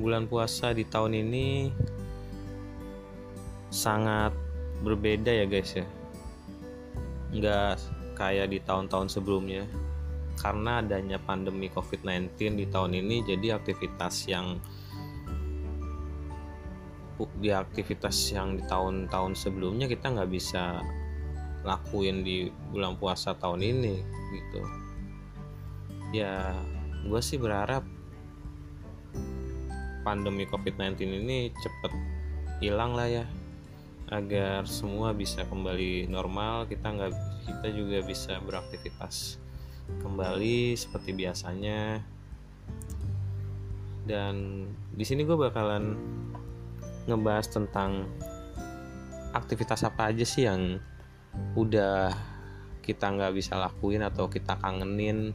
bulan puasa di tahun ini sangat berbeda ya guys ya. Nggak kayak di tahun-tahun sebelumnya. Karena adanya pandemi COVID-19 di tahun ini jadi aktivitas yang di aktivitas yang di tahun-tahun sebelumnya kita nggak bisa lakuin di bulan puasa tahun ini gitu. Ya gue sih berharap pandemi covid-19 ini cepet hilang lah ya. Agar semua bisa kembali normal kita nggak kita juga bisa beraktivitas kembali seperti biasanya. Dan di sini gue bakalan ngebahas tentang aktivitas apa aja sih yang udah kita nggak bisa lakuin atau kita kangenin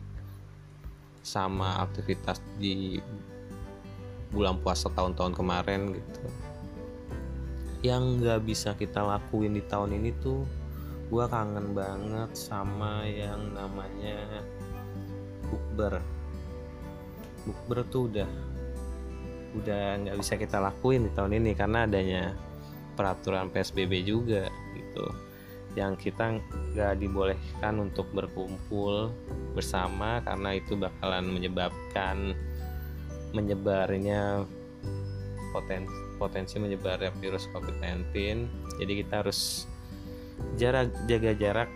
sama aktivitas di bulan puasa tahun-tahun kemarin gitu. Yang nggak bisa kita lakuin di tahun ini tuh gue kangen banget sama yang namanya bukber. Bukber tuh udah udah nggak bisa kita lakuin di tahun ini karena adanya peraturan psbb juga gitu yang kita nggak dibolehkan untuk berkumpul bersama karena itu bakalan menyebabkan menyebarnya potensi potensi menyebarnya virus COVID-19 jadi kita harus jarak jaga jarak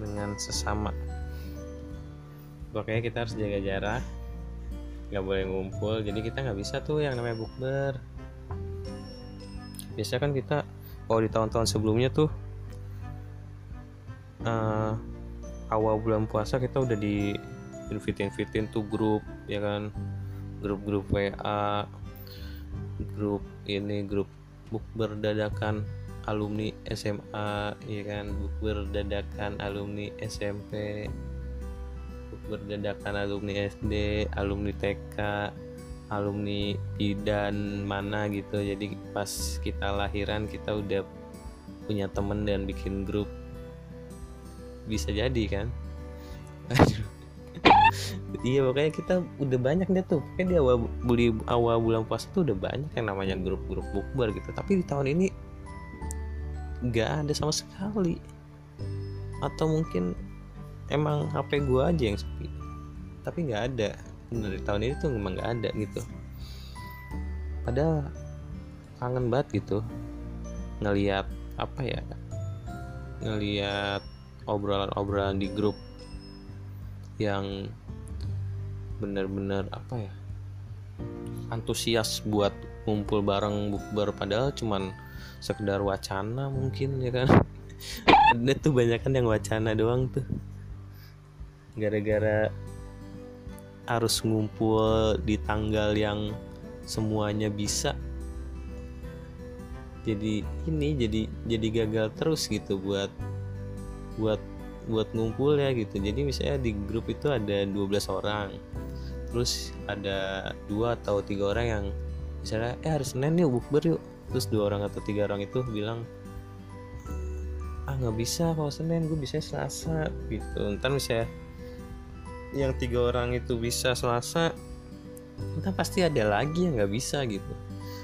dengan sesama. Pokoknya kita harus jaga jarak nggak boleh ngumpul. Jadi kita nggak bisa tuh yang namanya bukber. Biasanya kan kita kalau di tahun-tahun sebelumnya tuh uh, awal bulan puasa kita udah di invite invitin tuh grup ya kan grup-grup WA grup ini grup bukber dadakan alumni SMA ya kan? Bukber dadakan alumni SMP bukber dadakan alumni SD alumni TK alumni bidan mana gitu. Jadi pas kita lahiran kita udah punya temen dan bikin grup. Bisa jadi kan? Aduh iya pokoknya kita udah banyak deh tuh. Kayak di awal buli awal bulan puasa tuh udah banyak yang namanya grup-grup bukber gitu. Tapi di tahun ini nggak ada sama sekali. Atau mungkin emang HP gue aja yang sepi. Tapi nggak ada. Dari tahun ini tuh emang nggak ada gitu. Padahal kangen banget gitu. Ngelihat apa ya ngelihat obrolan-obrolan di grup yang benar-benar apa ya antusias buat ngumpul bareng bukber padahal cuman sekedar wacana mungkin ya kan? Ada tuh banyak kan yang wacana doang tuh. Gara-gara harus ngumpul di tanggal yang semuanya bisa jadi ini jadi jadi gagal terus gitu buat buat buat ngumpul ya gitu. Jadi misalnya di grup itu ada 12 orang terus ada dua atau tiga orang yang misalnya eh hari Senin yuk bukber yuk. Terus dua orang atau tiga orang itu bilang ah nggak bisa kalau Senin gue bisa Selasa gitu. Ntar misalnya yang tiga orang itu bisa Selasa ntar pasti ada lagi yang nggak bisa gitu.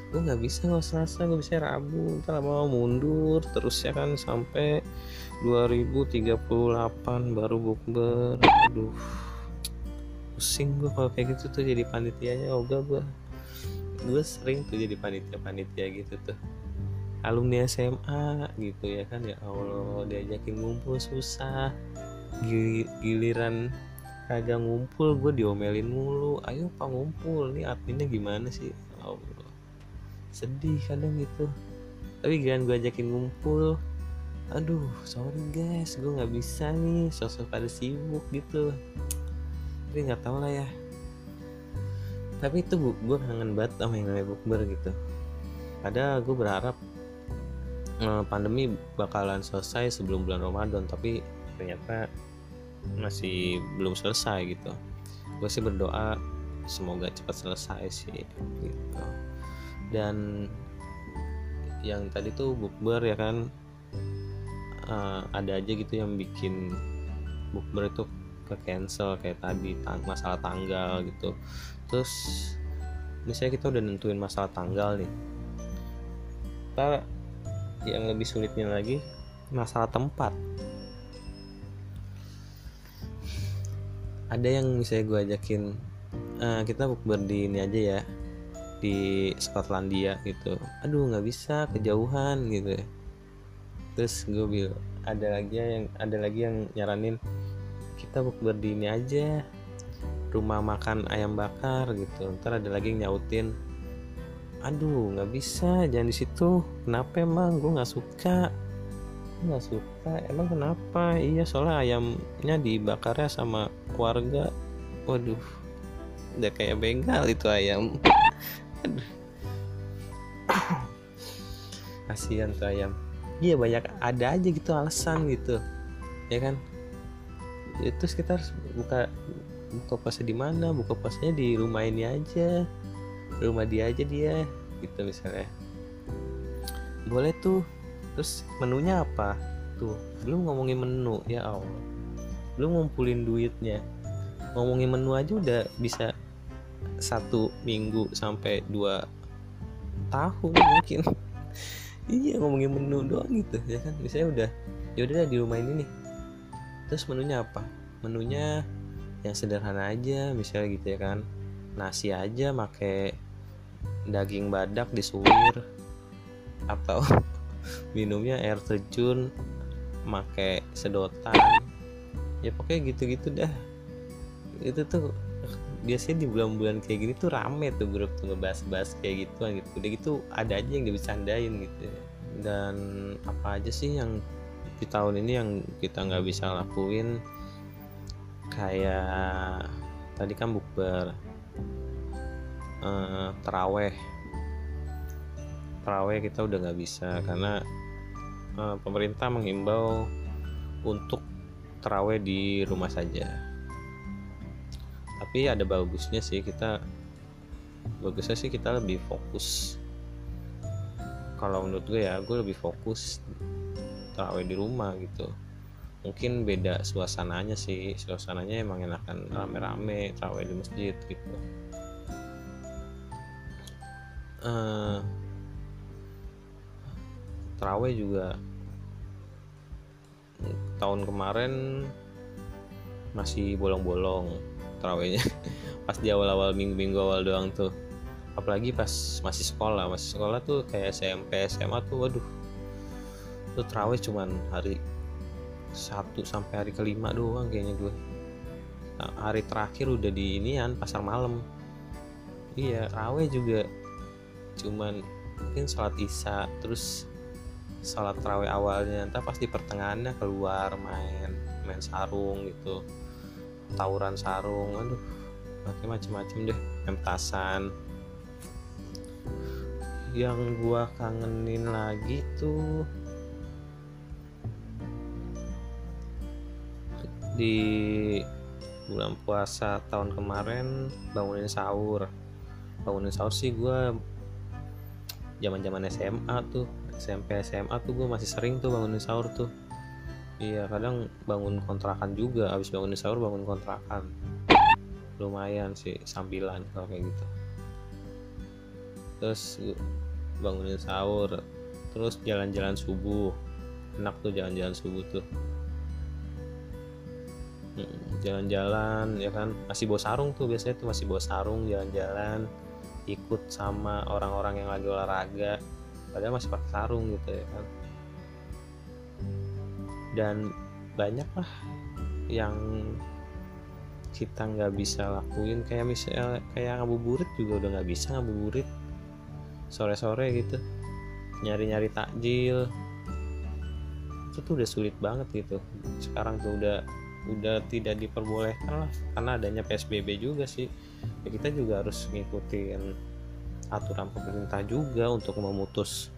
Gue nggak bisa kalau Selasa gue bisa Rabu ntar mau mundur terus ya kan sampai 2038 baru bukber. Aduh pusing gue kalau kayak gitu tuh jadi panitianya. Ogah gue gue sering tuh jadi panitia panitia gitu tuh. Alumni SMA gitu ya kan ya Allah diajakin ngumpul susah. Giliran kagak ngumpul gue diomelin mulu. Ayo pak ngumpul. Nih adminnya gimana sih? Allah. Sedih kadang gitu. Tapi jangan gue ajakin ngumpul aduh sorry guys gue nggak bisa nih. Sosok pada sibuk gitu tapi nggak tahu lah ya. Tapi itu gue, kangen banget sama yang namanya bukber gitu. Padahal gue berharap eh, pandemi bakalan selesai sebelum bulan Ramadan tapi ternyata masih belum selesai gitu. Gue sih berdoa semoga cepat selesai sih gitu. Dan yang tadi tuh bukber ya kan uh, ada aja gitu yang bikin bukber itu ke cancel kayak tadi tang masalah tanggal gitu. Terus misalnya kita udah nentuin masalah tanggal nih ntar yang lebih sulitnya lagi masalah tempat. Ada yang misalnya gue ajakin uh, kita bukber di ini aja ya di Skotlandia gitu. Aduh nggak bisa kejauhan gitu terus gue bilang ada lagi yang ada lagi yang nyaranin kita bukber di ini aja. Rumah makan ayam bakar gitu. Ntar ada lagi yang nyautin aduh nggak bisa jangan di situ. Kenapa emang? Gue nggak suka. Nggak suka? Emang kenapa? Iya soalnya ayamnya dibakarnya sama keluarga. Waduh udah kayak bengal itu ayam. Kasihan tuh ayam. Iya banyak ada aja gitu alasan gitu. Ya kan kita harus buka buka puasa di mana? Buka puasanya di rumah ini aja. Rumah dia aja dia gitu misalnya. Boleh tuh. Terus menunya apa? Tuh belum ngomongin menu ya Allah. Belum ngumpulin duitnya. Ngomongin menu aja udah bisa satu minggu sampai dua tahun mungkin. Iya ngomongin menu doang gitu ya kan? Misalnya udah ya udah di rumah ini nih terus menunya apa? Menunya yang sederhana aja misalnya gitu ya kan. Nasi aja make daging badak disuwir atau minumnya air terjun make sedotan. Ya pokoknya gitu-gitu dah. Itu tuh biasanya di bulan-bulan kayak gini tuh rame tuh grup tuh ngebahas-bahas kayak gitu gitu. Udah gitu ada aja yang dibecandain gitu. Dan apa aja sih yang di tahun ini yang kita nggak bisa lakuin kayak tadi kan bukber uh, teraweh. Teraweh kita udah nggak bisa karena uh, pemerintah menghimbau untuk teraweh di rumah saja. Tapi ada bagusnya sih kita bagusnya sih kita lebih fokus. Kalau menurut gue ya gue lebih fokus terawih di rumah gitu. Mungkin beda suasananya sih suasananya emang enakan rame-rame terawih di masjid gitu. Uh, terawih juga. Tahun kemarin masih bolong-bolong terawihnya. Pas di awal-awal minggu-minggu awal doang tuh. Apalagi pas masih sekolah. Masih sekolah tuh kayak SMP SMA tuh waduh tuh terawih cuman hari satu sampai hari kelima doang kayaknya gue. Nah, hari terakhir udah di inian pasar malam. Iya terawih juga. Cuman mungkin sholat isya terus sholat terawih awalnya entah pasti pertengahannya keluar main main sarung gitu. Tawuran sarung aduh pakai macem-macem deh pemtasan yang gua kangenin lagi tuh di bulan puasa tahun kemarin bangunin sahur. Bangunin sahur sih gue zaman zaman SMA tuh SMP SMA tuh gue masih sering tuh bangunin sahur tuh. Iya kadang bangun kontrakan juga abis bangunin sahur bangun kontrakan. Lumayan sih sambilan kalau kayak gitu. Terus bangunin sahur terus jalan-jalan subuh. Enak tuh jalan-jalan subuh tuh jalan-jalan ya kan? Masih bawa sarung tuh biasanya tuh masih bawa sarung jalan-jalan ikut sama orang-orang yang lagi olahraga. Padahal masih pakai sarung gitu ya kan? Dan banyak lah yang kita nggak bisa lakuin. Kayak misalnya kayak ngabuburit juga udah nggak bisa ngabuburit. Sore-sore gitu nyari-nyari takjil. Itu tuh udah sulit banget gitu. Sekarang tuh udah udah tidak diperbolehkan lah. Karena adanya PSBB juga sih. Ya kita juga harus ngikutin aturan pemerintah juga untuk memutus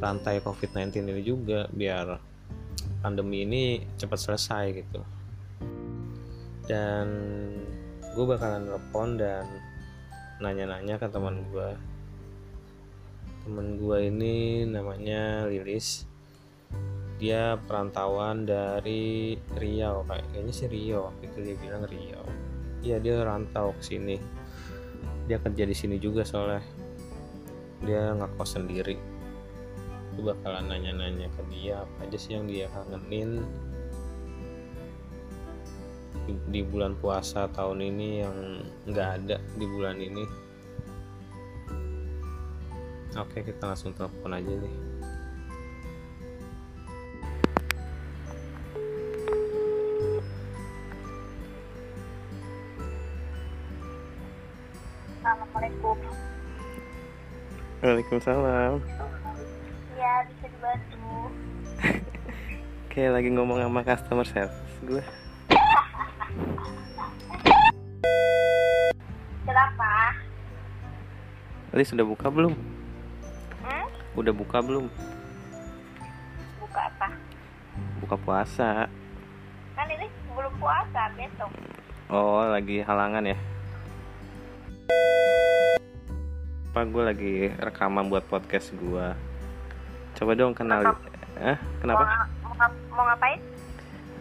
rantai COVID-19 ini juga biar pandemi ini cepat selesai gitu. Dan gue bakalan telepon dan nanya-nanya ke teman gue temen gue ini namanya Lilis dia perantauan dari Riau kayaknya sih Riau itu dia bilang Riau. Iya dia rantau ke sini. Dia kerja di sini juga soalnya. Dia ngekos sendiri. Gue bakalan nanya-nanya ke dia apa aja sih yang dia kangenin di, di bulan puasa tahun ini yang nggak ada di bulan ini. Oke kita langsung telepon aja nih Waalaikumsalam Ya, bisa dibantu. Kayak lagi ngomong sama customer service gue Kenapa? Tadi sudah buka belum? Hmm? Udah buka belum? Buka apa? Buka puasa Kan ini belum puasa, besok. Oh lagi halangan ya Pak gue lagi rekaman buat podcast gue Coba dong kenal Eh kenapa? Mau, mau, mau ngapain?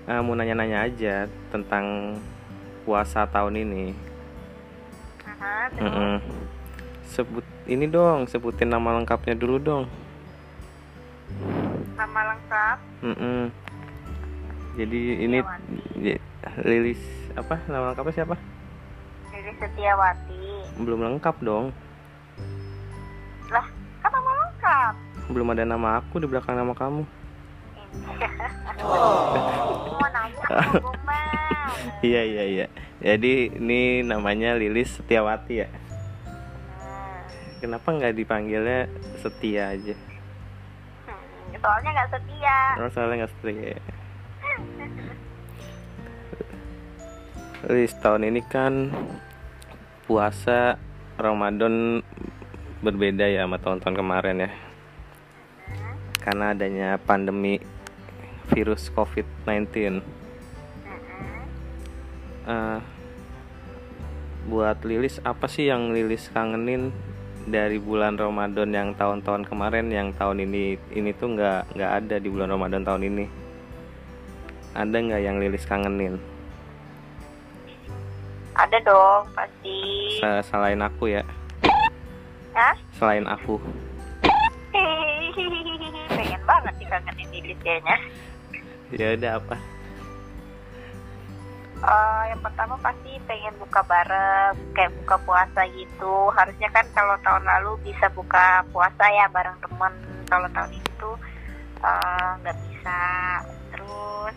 Ah, mau nanya-nanya aja tentang puasa tahun ini Aha, terus Mm-mm. Sebut ini dong, sebutin nama lengkapnya dulu dong nama lengkap. Mm-mm. Jadi ini Lilis apa nama lengkapnya siapa? Lili Setiawati. Belum lengkap dong. Belum ada nama aku di belakang nama kamu. Mas. Iya iya iya. Jadi ini namanya Lilis Setiawati ya. Hmm, Kenapa nggak dipanggilnya Setia aja? hmm, soalnya nggak setia. Oh, soalnya nggak setia. Lilis tahun ini kan puasa Ramadan berbeda ya sama tahun-tahun kemarin ya. Karena adanya pandemi virus COVID-19. Hmm, Eh, buat Lilis apa sih yang Lilis kangenin dari bulan Ramadan yang tahun-tahun kemarin yang tahun ini ini tuh nggak nggak ada di bulan Ramadan tahun ini ada nggak yang Lilis kangenin Ada dong, pasti. Selain aku ya Hah? selain aku banget dikangenin Lili kayaknya. ya udah apa Eh, yang pertama pasti pengen buka bareng, kayak buka puasa gitu. Harusnya kan kalau tahun lalu bisa buka puasa ya bareng teman. Kalau tahun ini tuh eh, nggak bisa. Terus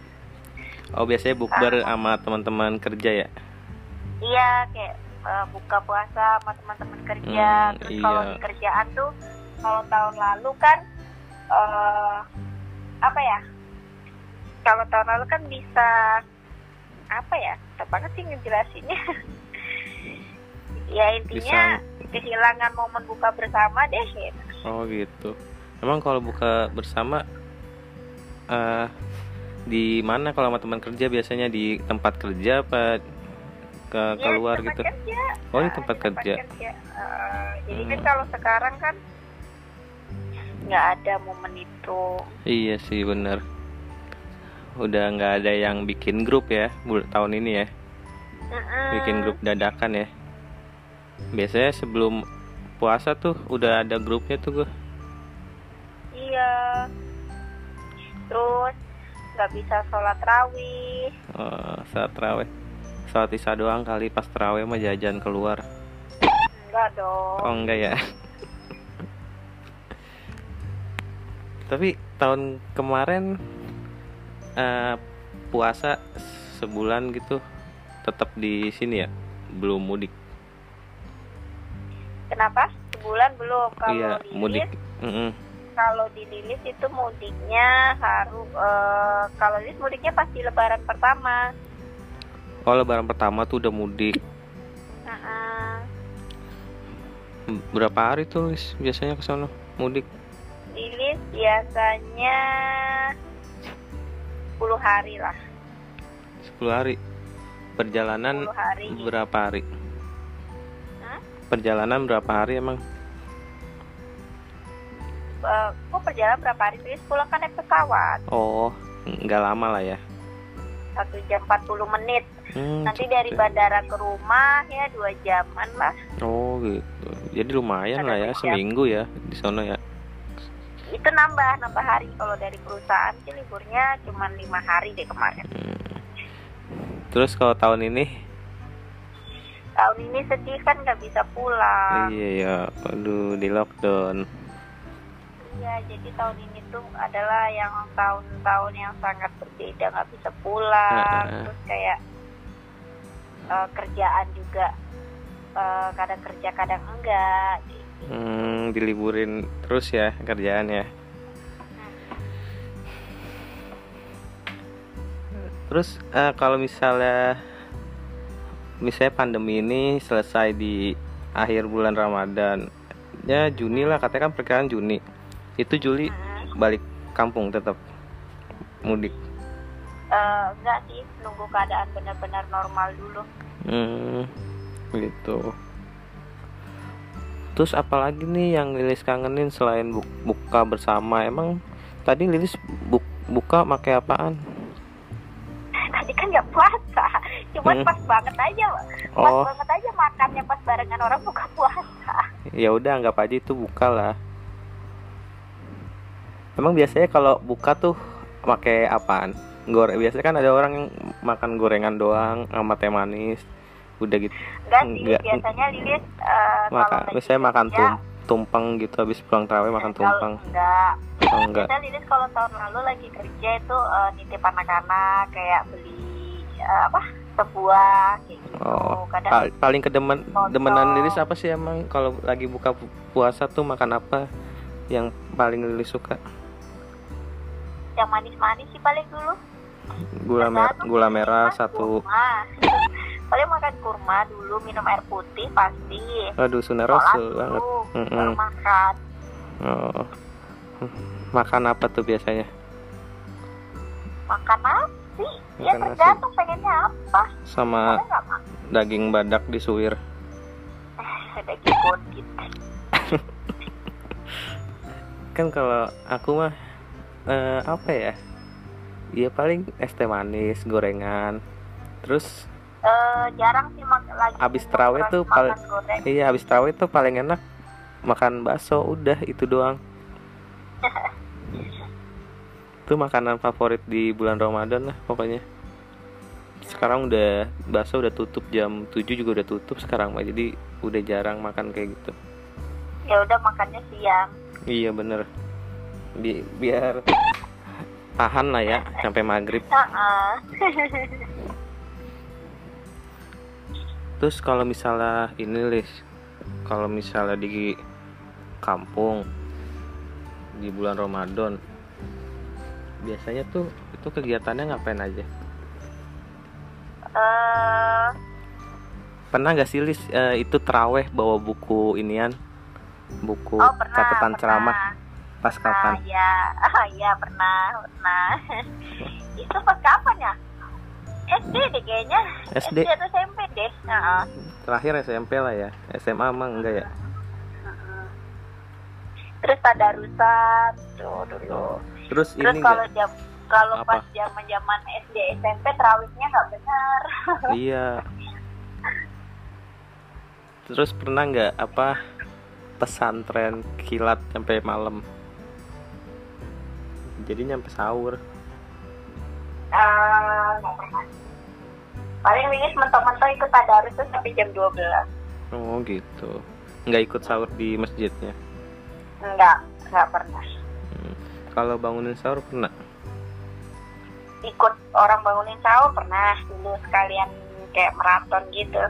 oh biasanya bukber sama teman-teman kerja ya iya kayak buka puasa sama teman-teman kerja. Hmm, Terus iya. kalau kerjaan tuh kalau tahun lalu kan eh apa ya? Kalau tahun lalu kan bisa apa ya? Banget sih ngejelasinnya? ya intinya kehilangan momen buka bersama deh. gitu. oh gitu emang kalau buka bersama eh di mana kalau sama teman kerja biasanya di tempat kerja apa ke Ya, keluar tempat gitu Kerja. oh di Ah, tempat kerja Eh, jadi kan Hmm. kalau sekarang kan nggak ada momen itu. Iya sih bener Udah nggak ada yang bikin grup ya tahun ini ya Mm-mm. Bikin grup dadakan ya Biasanya sebelum puasa tuh udah ada grupnya tuh gue Iya. Terus nggak bisa sholat rawih. oh, Saat terawih Saat isya doang kali pas terawih mah jajan keluar Enggak dong. Oh enggak ya Tapi tahun kemarin eh, Puasa sebulan gitu Tetap di sini ya Belum mudik Kenapa? Sebulan belum. Kalau Iya di mudik Lilis, Mm-mm. kalau di Lilis itu mudiknya harus eh, kalau Lilis mudiknya pasti Lebaran pertama. Oh lebaran pertama tuh udah mudik. Berapa hari tuh Lis, biasanya ke sono mudik Lilis biasanya 10 hari lah. 10 hari Perjalanan 10 hari. berapa hari? Hah? Perjalanan berapa hari emang? Eh, kok perjalanan berapa hari? Lilis pulang kan naik pesawat. Oh nggak lama lah ya satu jam 40 menit Hmm, nanti dari bandara ke rumah ya dua jaman lah Oh gitu. Jadi lumayan Ada lah ya jam. seminggu ya di sana ya. Itu nambah nambah hari kalau dari perusahaan sih liburnya cuma lima hari deh kemarin Hmm. Terus kalau tahun ini? tahun ini sedih kan nggak bisa pulang Iya ya. Aduh di lockdown. iya jadi tahun ini tuh adalah yang tahun-tahun yang sangat berbeda nggak bisa pulang terus kayak eh, kerjaan juga eh, kadang kerja kadang enggak. Hmm, diliburin terus ya kerjaan ya. Terus eh, kalau misalnya misalnya pandemi ini selesai di akhir bulan Ramadan, ya Juni lah katanya kan perkiraan Juni. Itu Juli Hmm. balik kampung tetap mudik. Eh, enggak sih nunggu keadaan benar-benar normal dulu Hmm, gitu. Terus apalagi nih yang Lilis kangenin selain bu- buka bersama? Emang tadi Lilis bu- buka pakai apaan? tadi kan nggak puasa cuman Hmm. pas banget aja pas Oh, banget aja makannya pas barengan orang buka puasa ya udah anggap aja itu buka lah. Emang biasanya kalau buka tuh pakai apaan? Goreng. Biasanya kan ada orang yang makan gorengan doang sama teh manis. Udah gitu. enggak sih Enggak. biasanya Lilis eh, kalau Maka lagi misalnya makan kerja, tum tumpeng gitu habis pulang terawih makan kalau- tumpeng. enggak Oh, enggak. Biasanya Lilis kalau tahun lalu lagi kerja itu eh, nitip anak-anak kayak beli eh, apa sebuah kayak gitu Oh, kadang Pal- paling kedemen Contoh. demenan Lilis apa sih emang kalau lagi buka pu- puasa tuh makan apa yang paling Lilis suka? yang manis-manis sih paling dulu Gula mer Tergantung gula sih, merah satu. kurma. paling makan kurma dulu minum air putih pasti Aduh, sholat rasul banget. Mm-mm. baru makan Oh. Makan apa tuh biasanya? makan nasi ya Makan nasi. tergantung pengennya apa Sama daging badak disuir. daging bondit Kan kalau aku mah eh, apa ya? Iya paling es teh manis, gorengan. Terus Eh, jarang sih mak lagi Abis terawih tuh makan pal- goreng. iya habis terawih tuh paling enak makan bakso udah itu doang. itu makanan favorit di bulan Ramadan lah pokoknya. Sekarang udah bakso udah tutup jam 7 juga udah tutup sekarang mah jadi udah jarang makan kayak gitu. ya udah makannya siang Iya bener Bi biar tahan lah ya sampai maghrib. Terus kalau misalnya ini Lis, kalau misalnya di kampung di bulan Ramadan, biasanya tuh itu kegiatannya ngapain aja? Eh, Pernah gak sih Lis eh, itu teraweh bawa buku inian, buku oh pernah catatan pernah. ceramah pas Ah, kapan? ya, ya pernah, pernah. itu pas kapan ya? SD deh kayaknya. SD atau SMP deh. Heeh. terakhir SMP lah ya, SMA emang enggak ya? Terus tadarusan tuh dulu. Terus, Terus ini kalau jam kalau pas zaman zaman SD SMP terawihnya nggak benar. Iya. Terus pernah nggak apa pesantren kilat sampai malam? Jadi nyampe sahur. Nggak pernah. Paling Lilis mentok-mentok ikut tadarus tuh sampai jam 12 Oh gitu. Nggak ikut sahur di masjidnya. Enggak, nggak pernah. Hmm. Kalau bangunin sahur pernah. Ikut orang bangunin sahur pernah dulu sekalian kayak maraton gitu.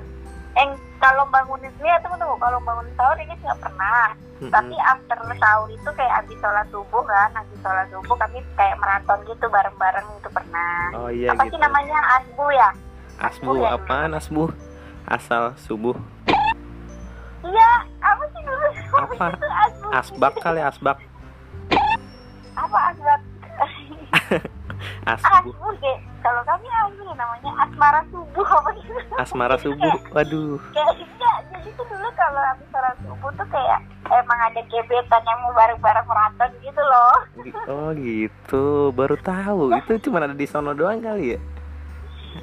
Eh, kalau bangunin lihat tunggu tunggu kalau bangunin sahur ini nggak pernah. Tapi after sahur itu kayak habis sholat subuh kan, habis sholat subuh kami kayak maraton gitu bareng-bareng itu pernah. Oh iya Apa gitu. sih namanya asbu ya? Asbu ya? apaan asbu? Asal subuh. Iya, apa sih dulu? Apa? asbu? Asbak kali asbak. Apa asbak? Asbu. asbu deh. Kalau kami asbu namanya asmara subuh apa gitu. Asmara subuh. Waduh. kayak enggak jadi tuh dulu kalau habis sholat subuh tuh kayak emang ada gebetan yang mau bareng-bareng maraton gitu loh Oh gitu. Baru tahu. Itu cuma ada di sono doang kali ya.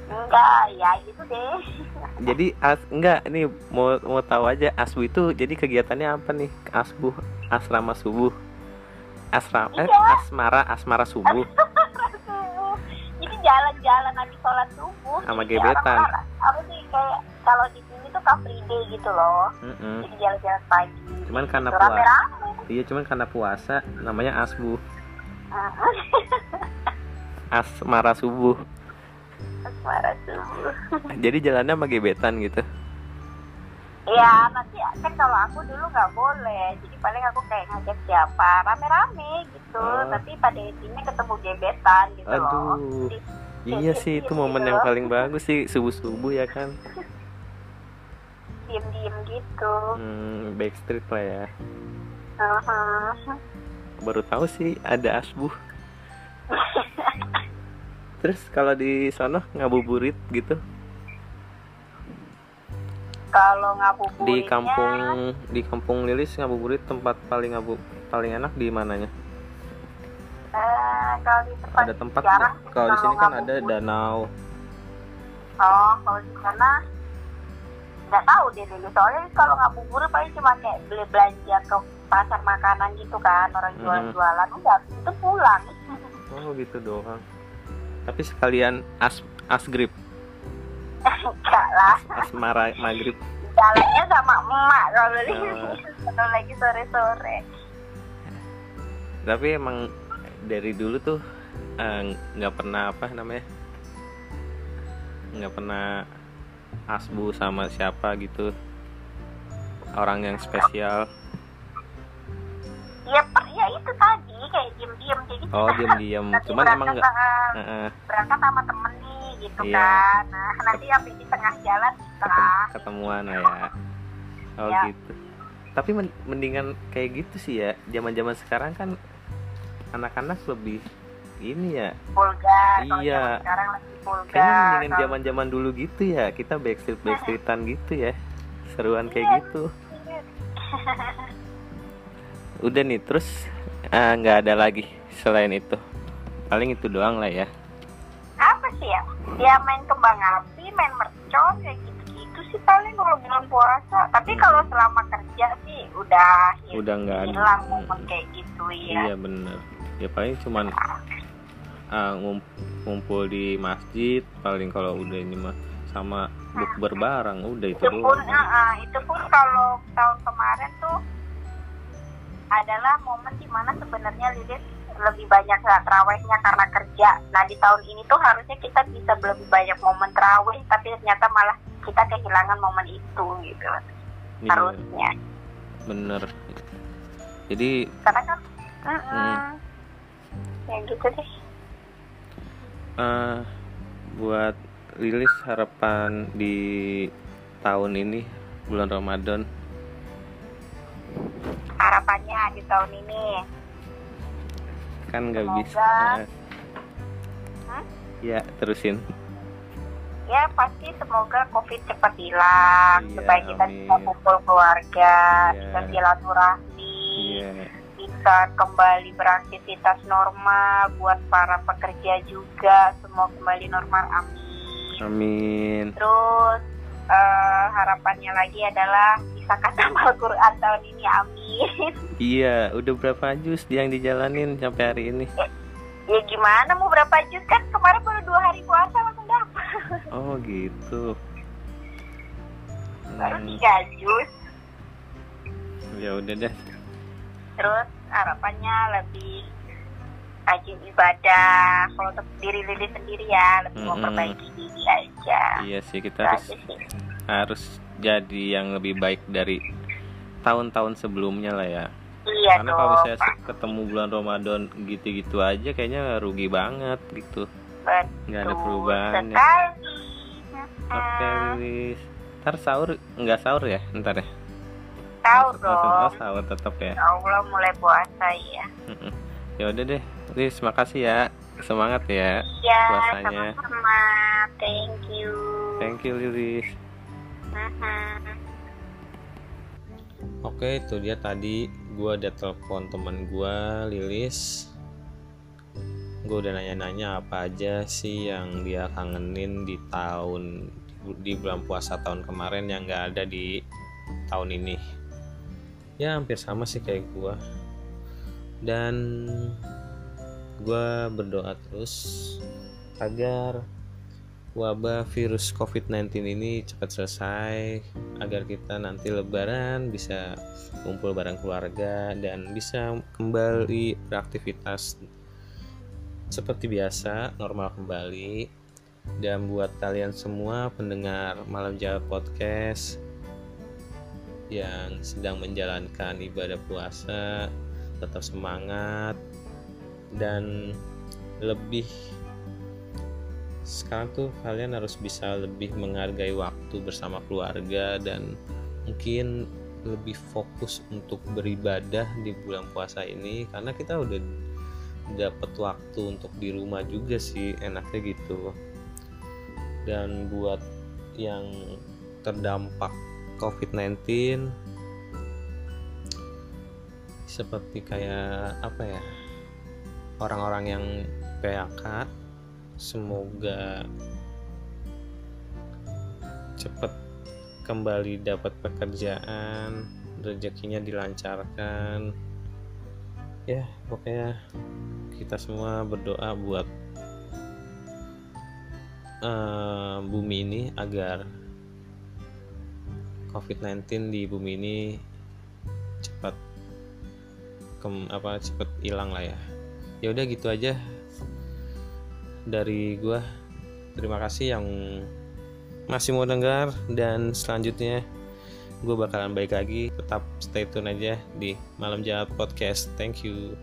Enggak ya gitu deh. Jadi as enggak ini mau mau tahu aja asbu itu jadi kegiatannya apa nih? Asbu asrama subuh. Asrama eh, Iya. asmara asmara subuh. Jadi jalan-jalan habis sholat subuh Sama gebetan. apa sih kayak kalau di sini tuh car free day gitu loh. Mm-mm. jadi jalan-jalan pagi. Cuman karena Gitu, puasa. Rame-rame iya cuman karena puasa namanya asbu. Asmara subuh asmara subuh jadi jalannya sama gebetan gitu? Ya nanti kan kalau aku dulu nggak boleh. Jadi paling aku kayak ngajak siapa? Rame-rame gitu. Oh. tapi pada intinya ketemu gebetan gitu loh. Aduh. Jadi, iya sih itu momen yang paling bagus sih subuh subuh ya kan? Diem-diem gitu. Hmm, backstreet lah ya. Mhm. baru tahu sih ada asbuh terus kalau di sono ngabuburit gitu? Kalau ngabuburitnya di kampung di kampung Lilis ngabuburit tempat paling ngabu paling enak di mananya? Eh, kalau di tempat ada tempat jarang kalau di sini kan ada ngabuburit. danau. Oh kalau di sana nggak tahu deh dulu. Soalnya kalau ngabuburit paling cuma kayak beli belanja ke pasar makanan gitu kan orang Mhm. jualan-jualan udah habis itu pulang. Oh gitu doang tapi sekalian as asgrip enggak lah. Asmara maghrib jalannya sama emak kalau di Oh. kalau lagi sore-sore. Tapi emang dari dulu tuh eh, nggak pernah apa namanya nggak pernah asbu sama siapa gitu. Orang yang spesial. Ya ya itu tadi kayak diem-diem jadi oh nanti cuman emang berangkat nggak sama- Heeh, berangkat sama temen nih gitu Iya. kan. Nah nanti habis di tengah jalan ketem- setelah ketemuan lah ya. Oh Ya. gitu. Tapi men- mendingan kayak gitu sih ya. Zaman-zaman sekarang kan anak-anak lebih ini ya. Vulgar. Iya. zaman sekarang lagi vulgar. Kayaknya mendingan kalau- zaman-zaman dulu gitu ya. Kita backstreet backstreetan gitu ya. Seruan kayak Iya. gitu. Udah nih terus eh, nggak ada lagi selain itu. Paling itu doang lah ya. Apa sih ya? Ya main kembang api main mercon kayak gitu-gitu sih paling kalau bulan puasa. Tapi kalau selama kerja sih udah udah nggak ada. hilang momen kayak gitu iya ya bener. Ya paling cuman ngum- ngumpul di masjid paling kalau udah ini mah sama bukber bareng udah itu itu pun doang ah, ah, itu pun kalau tahun kemarin tuh adalah momen di mana sebenarnya Lilis lebih banyak terawihnya karena kerja. Nah di tahun ini tuh harusnya kita bisa lebih banyak momen terawih, tapi ternyata malah kita kehilangan momen itu gitu. Iya, Harusnya. bener jadi Karena kan, mm-mm. Hmm. ya gitu deh. eh buat rilis harapan di tahun ini bulan Ramadan Harapannya di tahun ini. kan nggak bisa Hah? ya terusin Ya pasti semoga COVID cepat hilang Iya, supaya kita bisa amin. kumpul keluarga, Iya. bisa silaturahmi. iya bisa kembali beraktivitas normal buat para pekerja juga semua kembali normal amin amin terus eh, harapannya lagi adalah bisa kata Al-Quran tahun ini amin. Iya udah berapa jus yang dijalanin sampai hari ini? Ya gimana mau berapa jus kan kemarin baru dua hari puasa langsung dapat oh gitu. Baru Hmm, tiga jus ya udah deh. Terus harapannya lebih rajin ibadah kalau untuk diri Lili sendiri ya lebih Mm-mm. memperbaiki diri aja. Iya sih kita Itu harus sih. harus jadi yang lebih baik dari tahun-tahun sebelumnya lah ya Iya karena kalau dong, misalnya ketemu bulan Ramadan gitu-gitu aja kayaknya rugi banget gitu Betul nggak ada perubahan ya. oke. Lilis ntar sahur nggak sahur ya ntar ya Langsung- langsung- oh, dong. sahur tetap ya Ya Allah mulai puasa ya. Ya udah deh Lilis makasih ya semangat ya Ya, Puasanya. sama-sama. Thank you. thank you Lilis Mhm. Oke itu dia tadi. Gue ada telepon teman gue Lilis. Gue udah nanya-nanya apa aja sih yang dia kangenin di tahun di bulan puasa tahun kemarin yang gak ada di tahun ini. Ya hampir sama sih kayak gue dan gue berdoa terus agar wabah virus COVID-19 ini cepat selesai agar kita nanti lebaran bisa kumpul bareng keluarga dan bisa kembali beraktivitas seperti biasa normal kembali. Dan buat kalian semua pendengar malam jawa podcast yang sedang menjalankan ibadah puasa tetap semangat dan lebih sekarang tuh kalian harus bisa lebih menghargai waktu bersama keluarga dan mungkin lebih fokus untuk beribadah di bulan puasa ini. Karena kita udah dapat waktu untuk di rumah juga sih enaknya gitu. Dan buat yang terdampak COVID-19 seperti kayak apa ya orang-orang yang PHK semoga cepat kembali dapat pekerjaan rezekinya dilancarkan. Ya pokoknya kita semua berdoa buat uh, bumi ini agar COVID-19 di bumi ini cepat kem, apa cepat hilang lah ya. Ya udah gitu aja dari gua. Terima kasih yang masih mau dengar dan selanjutnya gue bakalan baik lagi. Tetap stay tune aja di malam jahat podcast. Thank you